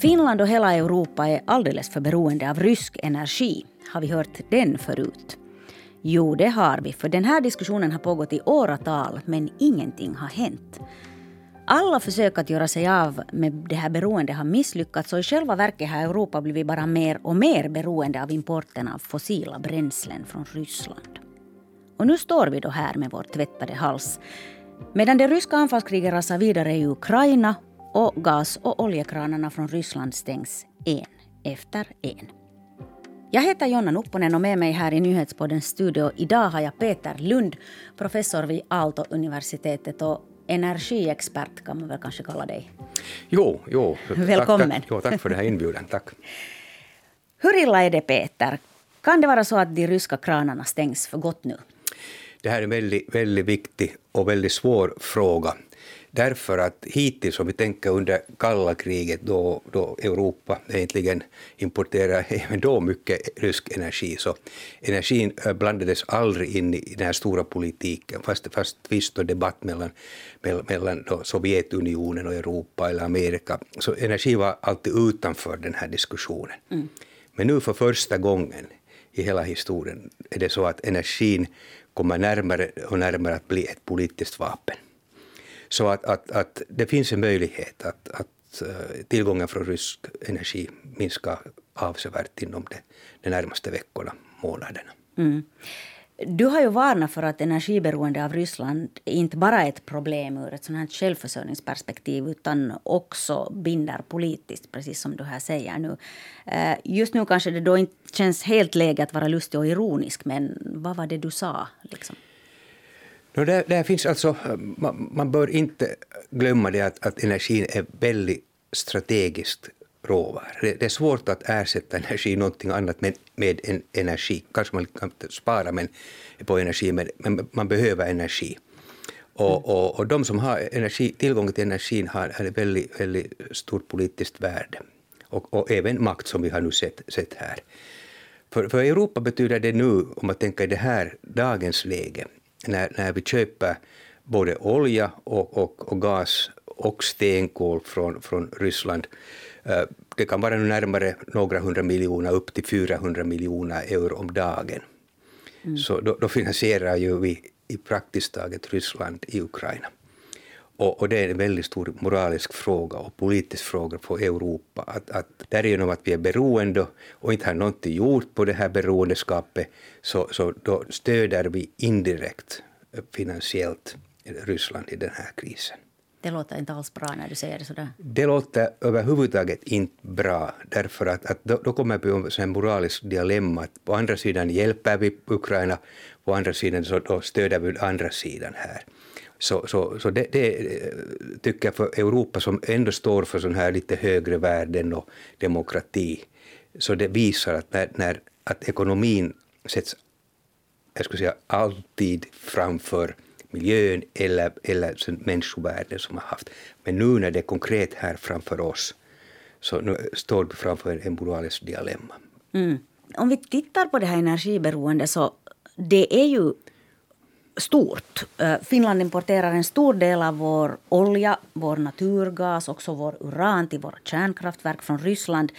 Finland och hela Europa är alldeles för beroende av rysk energi. Har vi hört den förut? Jo, det har vi, för den här diskussionen har pågått i åratal, men ingenting har hänt. Alla försök att göra sig av med det här beroendet har misslyckats och i själva verket har Europa blivit bara mer och mer beroende av importen av fossila bränslen från Ryssland. Och nu står vi då här med vår tvättade hals. Medan det ryska anfallskriget rasar vidare i Ukraina och gas och oljekranarna från Ryssland stängs en efter en. Jag heter Jonna Nupponen och med mig här i Nyhetspoddens studio idag har jag Peter Lund, professor vid Aalto-universitetet och energiexpert kan man väl kanske kalla dig. Jo, jo. Välkommen. Tack, tack, jo, tack för den här inbjudan. Tack. Hur illa är det Peter? Kan det vara så att de ryska kranarna stängs för gott nu? Det här är en väldigt, väldigt viktig och väldigt svår fråga. Därför att hittills, om vi tänker under kalla kriget då, då Europa egentligen importerade även då mycket rysk energi, så energin eh, blandades aldrig in i den här stora politiken, fast fanns tvist och debatt mellan, mellan Sovjetunionen och Europa eller Amerika. Så energi var alltid utanför den här diskussionen. Mm. Men nu för första gången i hela historien är det så att energin kommer närmare och närmare att bli ett politiskt vapen. Så att, att, att det finns en möjlighet att, att eh, tillgången från rysk energi minskar avsevärt inom de, de närmaste veckorna, månaderna. Mm. Du har ju varnat för att energiberoende av Ryssland inte bara är ett problem ur ett sånt här självförsörjningsperspektiv utan också binder politiskt, precis som du här säger nu. Eh, just nu kanske det då inte känns helt läge att vara lustig och ironisk, men vad var det du sa? Liksom? No, där, där finns alltså, man, man, bör inte glömma det att, att energin är väldigt strategiskt råvara. Det, är svårt att ersätta energi någonting annat med, med en energi. Kanske man kan spara men, på energi, men, men man behöver energi. Och, mm. och, och de som har energi, tillgång till energin har, har ett väldigt, väldigt stort politiskt värde. Och, och, även makt som vi har nu sett, sett här. För, för Europa betyder det nu, om man tänker i det här dagens läge, när, när vi köper både olja och, och, och gas och stenkol från, från Ryssland. Eh, det kan vara närmare några hundra miljoner, upp till 400 miljoner euro om dagen. Mm. Så då, då, finansierar ju vi i praktiskt taget Ryssland i Ukraina. Och, och, det är en väldigt stor moralisk fråga och politisk fråga för Europa. Att, att därigenom att vi är beroende och inte har någonting gjort på det här beroendeskapet så, så då stöder vi indirekt finansiellt Ryssland i den här krisen. Det låter inte alls bra när du säger det sådär. Det låter överhuvudtaget inte bra, därför att, att då, då kommer vi till en moralisk dilemma. Att på andra sidan hjälper vi Ukraina, på andra sidan så då stöder vi andra sidan här. Så, så, så det, det, eh, tycker jag för Europa som ändå står för sån här lite högre värden och demokrati, så det visar att när, när att ekonomin sätts jag skulle säga alltid framför miljön eller, eller människovärden som har haft. Men nu när det är konkret här framför oss så nu står vi framför en moralisk dilemma. Mm. Om vi tittar på det här energiberoendet så det är ju stort. Eh, Finland importerar en stor del av vår olja, vår naturgas, också vår uran till våra kärnkraftverk från Ryssland.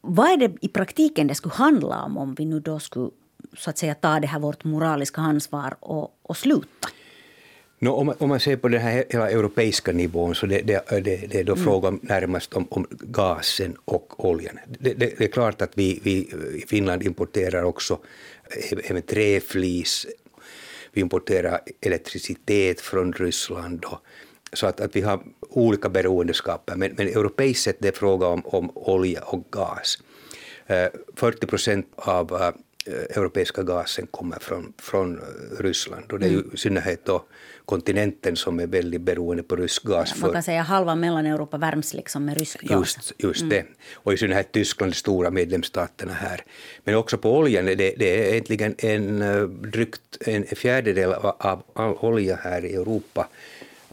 Vad är det i praktiken det skulle handla om om vi nu då skulle så att säga ta det här vårt moraliska ansvar och, och sluta? No, om, man, om man ser på den här hela europeiska nivån så det, det, det, det är då mm. frågan närmast om, om, gasen och oljan. Det, det, är klart att vi, vi i Finland importerar också även träflis, vi importerar elektricitet från Ryssland och, så att, att vi har olika beroendeskaper. Men, men europeiskt sett det är fråga om, om olja och gas. 40 procent av Eh, europeiska gasen kommer från, från eh, Ryssland. Och det är ju mm. i synnerhet då kontinenten som är väldigt beroende på rysk gas. Ja, man kan säga halva Mellaneuropa värms liksom med rysk gas. Just, just mm. det. Och i synnerhet Tyskland, de stora medlemsstaterna här. Men också på oljan, det, det är egentligen en eh, drygt en fjärdedel av all olja här i Europa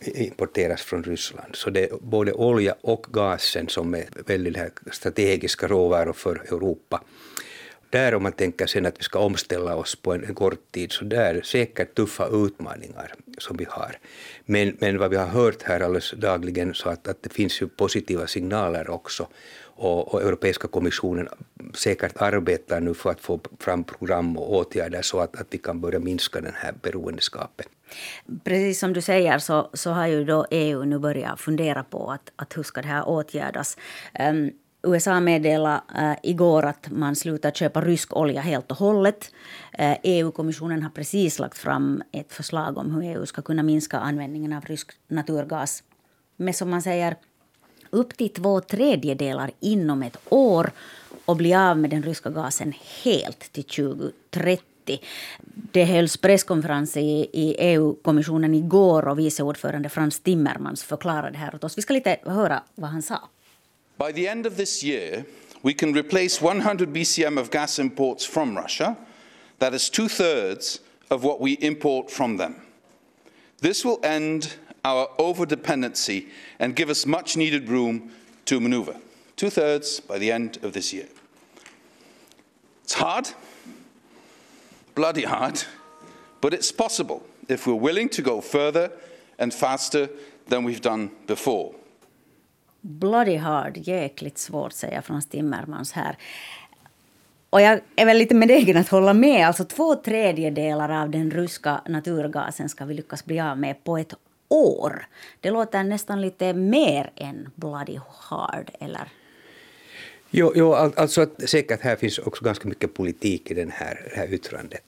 importeras från Ryssland. Så det är både olja och gasen som är väldigt strategiska råvaror för Europa där om man tänker sen att vi ska omställa oss på en, kort tid, så där är säkert tuffa utmaningar som vi har. Men, men vad vi har hört här alldeles dagligen så att, att det finns ju positiva signaler också. Och, och Europeiska kommissionen säkert arbetar nu för att få fram program och åtgärder så att, att vi kan börja minska den här beroendeskapet. Precis som du säger så, så har ju då EU nu börjat fundera på att, att hur ska det här åtgärdas. Um, USA meddelade äh, igår att man slutar köpa rysk olja helt och hållet. Eh, äh, EU-kommissionen har precis lagt fram ett förslag om hur EU ska kunna minska användningen av rysk naturgas med, som man säger, upp till två tredjedelar inom ett år och bli av med den ryska gasen helt till 2030. Det hölls presskonferens i, i EU-kommissionen igår och vice ordförande Frans Timmermans förklarade det här åt oss. Vi ska lite höra vad han sa. By the end of this year, we can replace 100 BCM of gas imports from Russia. That is two thirds of what we import from them. This will end our over dependency and give us much needed room to maneuver. Two thirds by the end of this year. It's hard, bloody hard, but it's possible if we're willing to go further and faster than we've done before. Bloody hard, jäkligt svårt, säger Frans Timmermans här. Och jag är väl lite benägen att hålla med. Alltså två tredjedelar av den ryska naturgasen ska vi lyckas bli av med på ett år. Det låter nästan lite mer än bloody hard, eller? Jo, jo alltså att säkert här finns också ganska mycket politik i den här, det här yttrandet.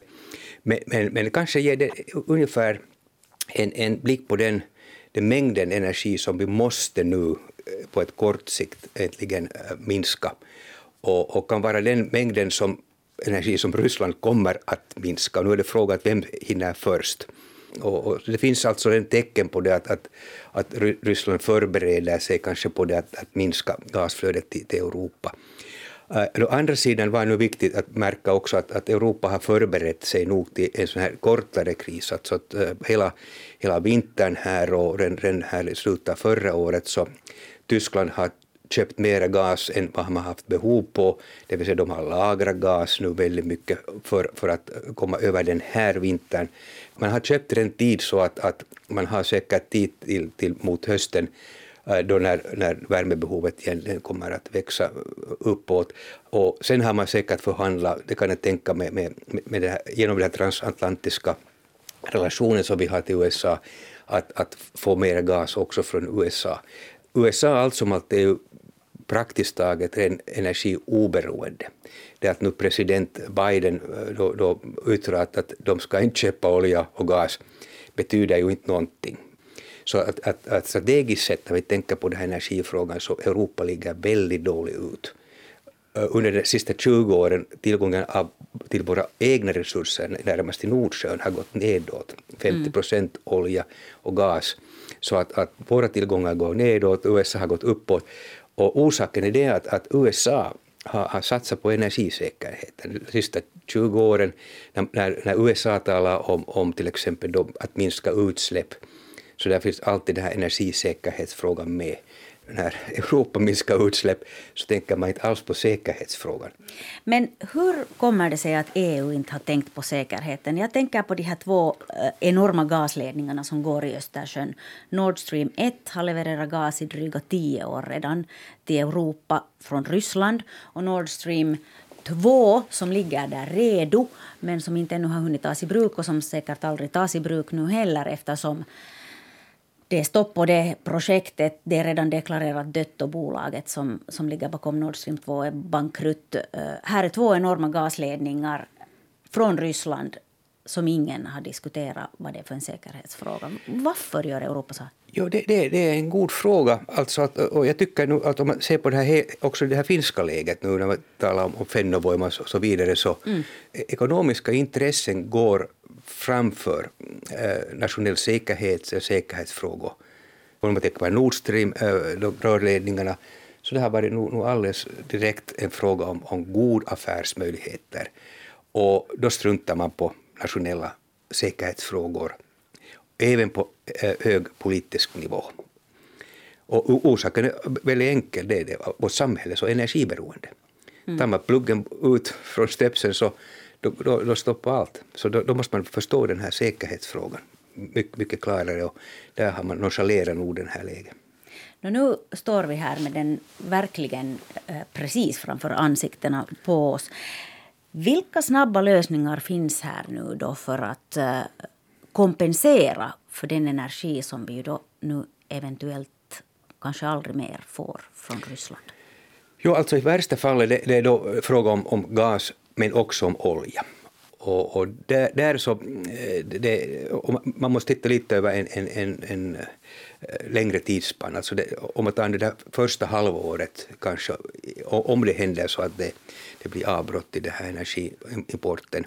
Men, men, men kanske ger det ungefär en, en blick på den, den mängden energi som vi måste nu Eh, på ett kort sikt äntligen eh, minska och, och kan vara den mängden som energi som Ryssland kommer att minska. Nu är det frågan vem hinner först. Och, och, det finns alltså en tecken på det att, att, att Ryssland förbereder sig kanske på det att, att minska gasflödet till, till Europa. Uh, å andra sidan var det viktigt att märka också att, att Europa har förberett sig nog till en sån här kortare kris. Alltså att uh, hela, hela vintern här och den, den här i slutet av förra året så Tyskland har köpt mer gas än vad man haft behov på, det vill säga de har lagrat gas nu väldigt mycket för, för att komma över den här vintern. Man har köpt den tid så att, att man har säkert tid till, till mot hösten eh, då när, när värmebehovet egentligen kommer att växa uppåt. Och sen har man säkert förhandlat, det kan jag tänka mig, med, med det här, genom den här transatlantiska relationen som vi har till USA, att, att få mer gas också från USA. USA allt som allt är ju praktiskt taget en energioberoende. Det att nu president Biden eh, då, då yttrar att de ska inte köpa olja och gas betyder ju inte någonting. Så att, att, att strategiskt sett, när vi tänker på den här energifrågan, så Europa ligger väldigt dåligt ut. Under de sista 20 åren tillgången av, till våra egna resurser närmast i Nordsjön har gått nedåt. 50 procent olja och gas så att, att våra tillgångar går nedåt, USA har gått uppåt. Och orsaken är det att, att USA har, har satsat på energisäkerheten de sista 20 åren. När, när USA talar om, om till exempel då, att minska utsläpp så där finns alltid den här energisäkerhetsfrågan med när Europa minskar utsläpp så tänker man inte alls på säkerhetsfrågan. Men hur kommer det sig att EU inte har tänkt på säkerheten? Jag tänker på de här två eh, enorma gasledningarna som går i Östersjön. Nord Stream 1 har levererat gas i dryga tio år redan till Europa från Ryssland och Nord Stream 2 som ligger där redo men som inte ännu har hunnit tas i bruk och som säkert aldrig tas i bruk nu heller eftersom det är stopp på det projektet. Det är redan deklarerat dött och bolaget som, som ligger bakom Nord Stream 2 är bankrutt. Uh, här är två enorma gasledningar från Ryssland som ingen har diskuterat vad det är för en säkerhetsfråga. Varför gör Europa så? Jo, det, det, det, är en god fråga. Alltså att, och jag tycker nu att om man ser på det här, också det här finska läget nu när man talar om Fennovoima och så vidare så mm. ekonomiska intressen går framför eh, nationell säkerhet och säkerhetsfrågor. Om man tänker på Nord Stream, eh, rörledningarna, så det har varit nog, nog alldeles direkt en fråga om, om god affärsmöjligheter. Och då struntar man på nationella säkerhetsfrågor, även på eh, hög politisk nivå. Och orsaken är väldigt enkel, det är det, vårt samhälle är så energiberoende. Tar man pluggen ut från stepsen så då, då, då stoppar allt. Så då, då, måste man förstå den här säkerhetsfrågan mycket, mycket klarare och där har man nonchalerat nog den här läget. Nu står vi här med den verkligen eh, precis framför ansiktena på oss. Vilka snabba lösningar finns här nu då för att eh, kompensera för den energi som vi då nu eventuellt kanske aldrig mer får från Ryssland? Jo, alltså i värsta fallet det, det är då eh, fråga om, om gas men också om olja. Och, och där, där så, eh, det, man måste titta lite över en, en, en, en Eh, längre tidsspann. Alltså det, om man tar det där första halvåret, kanske, om det händer så att det, det blir avbrott i den här energiimporten,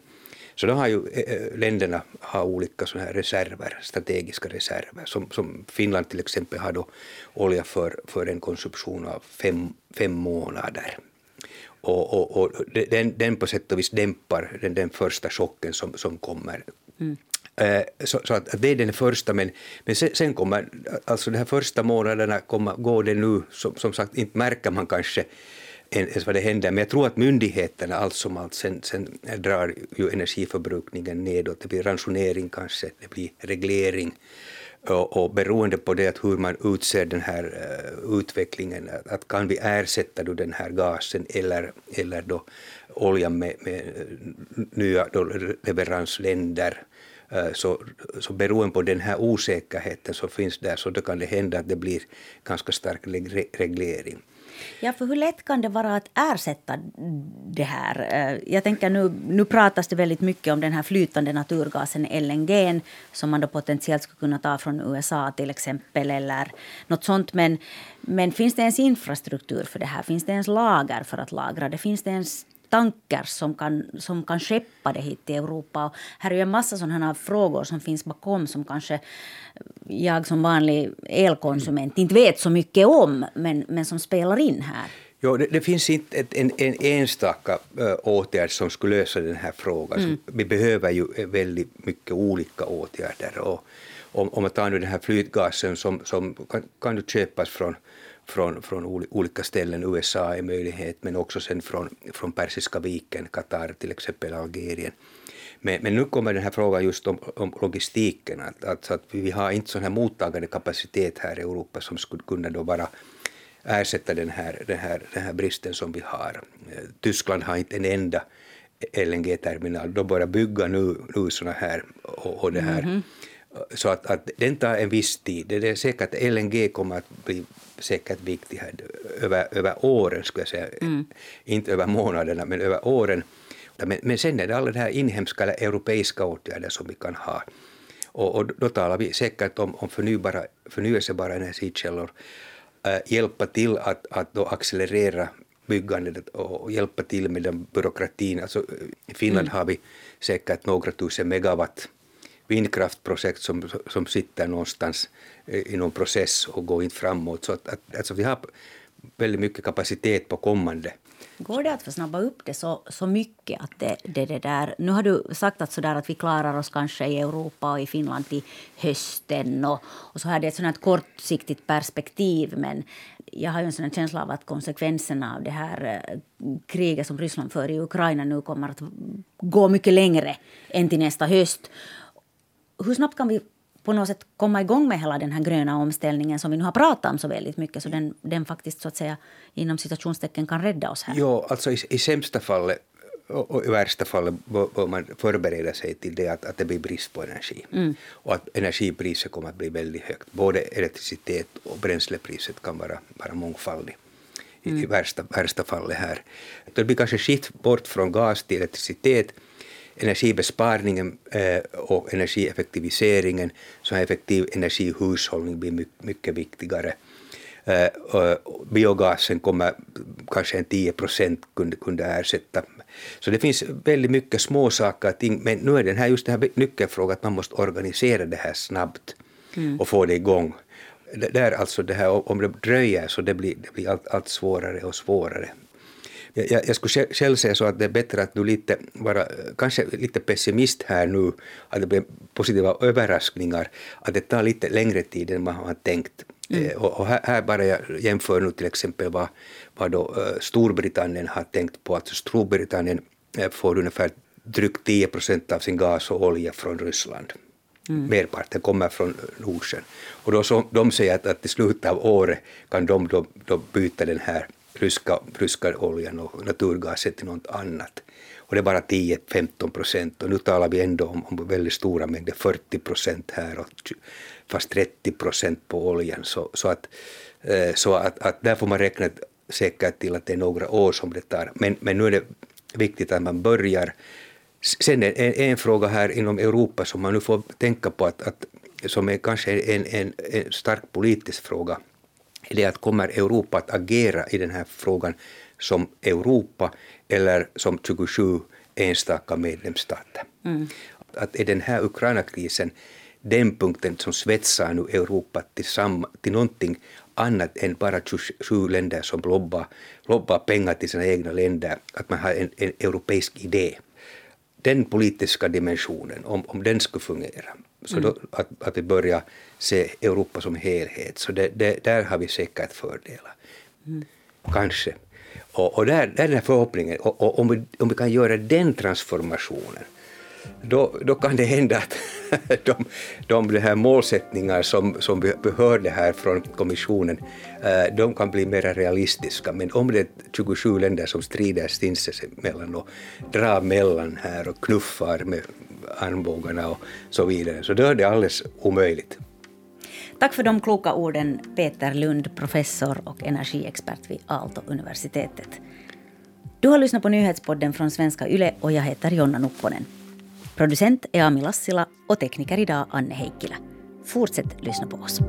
så då har ju eh, eh, länderna har olika såna här reserver, strategiska reserver. Som, som Finland till exempel har då olja för, för en konsumtion av fem, fem månader. Och, och, och den, den på sätt och vis dämpar den, den första chocken som, som kommer. Mm. Eh, så, så, att det är den första, men, men sen, sen kommer, alltså de här första månaderna kommer, går det nu, som, som sagt, inte märker man kanske ens vad det händer, men jag tror att myndigheterna allt som allt sen, sen drar ju energiförbrukningen nedåt, det blir ransonering kanske, det blir reglering. Och, och beroende på det att hur man utser den här uh, utvecklingen, att, att, kan vi ersätta då den här gasen eller, eller då oljan med, med nya då leveransländer, Eh, så, så beroende på den här osäkerheten som finns där så då kan det hända att det blir ganska stark reglering. Ja, för hur lätt kan det vara att ersätta det här? Eh, jag tänker nu, nu pratas det väldigt mycket om den här flytande naturgasen LNG som man då potentiellt skulle kunna ta från USA till exempel eller något sånt. Men, men finns det ens infrastruktur för det här? Finns det ens lager för att lagra det? Finns det ens tankers som kan, som kan skeppa det hit till Europa. Och här är ju en massa sådana frågor som finns bakom som kanske jag som vanlig elkonsument inte vet så mycket om, men, men som spelar in här. Jo, det, det finns inte ett, en, en enstaka uh, åtgärd som skulle lösa den här frågan. Mm. Vi behöver ju väldigt mycket olika åtgärder. Och om, om man tar nu den här flytgasen som, som kan, kan köpas från från, från olika ställen. USA är möjlighet, men också sen från, från Persiska viken, Qatar till exempel, Algerien. Men, men nu kommer den här frågan just om, om logistiken, att, att, att vi har inte sån här mottagande kapacitet här i Europa som skulle kunna då bara ersätta den här, den, här, den här bristen som vi har. Tyskland har inte en enda LNG-terminal, de börjar bygga nu, nu såna här och, och det här. Mm -hmm. Så att, att den tar en viss tid. Det är säkert att LNG kommer att bli säkert viktig här över, över åren, skulle jag säga. Mm. Inte över månaderna, men över åren. Men, men sen är det alla de här inhemska eller europeiska åtgärder som vi kan ha. Och, och då talar vi säkert om, om förnybara, förnyelsebara energikällor. Äh, hjälpa till att, att då accelerera byggandet och hjälpa till med den byråkratin. Alltså, I Finland mm. har vi säkert några tusen megawatt vindkraftprojekt som, som sitter någonstans i någon process och går inte framåt. Så att, att, alltså vi har väldigt mycket kapacitet på kommande. Går det att försnabba upp det så, så mycket? att det, det, det där... Nu har du sagt att, sådär att vi klarar oss kanske i Europa och i Finland till hösten. Och, och så här, det är ett sådant kortsiktigt perspektiv. Men jag har ju en sån känsla av att konsekvenserna av det här eh, kriget som Ryssland för i Ukraina nu kommer att gå mycket längre än till nästa höst hur snabbt kan vi på något sätt komma igång med hela den här gröna omställningen som vi nu har pratat om så väldigt mycket så den, den faktiskt så att säga inom citationstecken kan rädda oss här? Jo, alltså i, i sämsta fallet och i värsta fall bör man förbereda sig till det att, att det blir brist på energi. Mm. Och att energipriset kommer att bli väldigt högt. Både elektricitet och bränslepriset kan vara, vara mångfaldigt. Mm. I, i värsta, värsta fallet här. Det blir kanske skift bort från gas till elektricitet energibesparingen eh, och energieffektiviseringen, så effektiv energihushållning blir mycket viktigare. Eh, biogasen kommer kanske en 10 procent kunde, kunde ersätta. Så det finns väldigt mycket små saker, men nu är den här just den här nyckelfrågan att man måste organisera det här snabbt mm. och få det igång. Där alltså det här, om det dröjer så det blir det blir allt, allt svårare och svårare jag, jag skulle själv säga så att det är bättre att du lite vara kanske lite pessimist här nu, att det blir positiva överraskningar, att det tar lite längre tid än man har tänkt. Mm. Och här, här, bara jag jämför nu till exempel vad, vad då Storbritannien har tänkt på. Alltså Storbritannien får ungefär drygt 10 procent av sin gas och olja från Ryssland. Mm. Merparten kommer från Nordsjön. Och då så, de säger att, att i slutet av året kan de då, då byta den här ryska, ryska oljan och naturgasen till något annat. Och det är bara 10-15 procent och nu talar vi ändå om, om väldigt stora mängder, 40 procent här och fast 30 procent på oljan. Så, så, att, eh, så att, att där får man räkna säkert till att det är några år som det tar. Men, men nu är det viktigt att man börjar. Sen är en, en fråga här inom Europa som man nu får tänka på att, att som är kanske en, en, en stark politisk fråga är det att kommer Europa att agera i den här frågan som Europa eller som 27 enstaka medlemsstater. Mm. Att är den här Ukraina-krisen den punkten som svetsar nu Europa till, samma, till någonting annat än bara 27 länder som lobbar, lobbar pengar till sina egna länder, att man har en, en europeisk idé. Den politiska dimensionen, om, om den skulle fungera, så mm. då, att, att vi börjar se Europa som helhet, så det, det, där har vi säkert fördelar. Mm. Kanske. Och, och där, där är den förhoppningen, och, och, om, vi, om vi kan göra den transformationen, då, då kan det hända att de, de, de här målsättningar som, som vi hörde här från kommissionen, eh, de kan bli mer realistiska. Men om det är 27 länder som strider sinsemellan och drar mellan här och knuffar med armbågarna och så vidare, så då är det alldeles omöjligt. Tack för de kloka orden, Peter Lund, professor och energiexpert vid Aalto-universitetet. Du har lyssnat på nyhetspodden från Svenska Yle och jag heter Jonna Nupponen. Producent är Ami Lassila och tekniker idag Anne Heikkilä. Fortsätt lyssna på oss.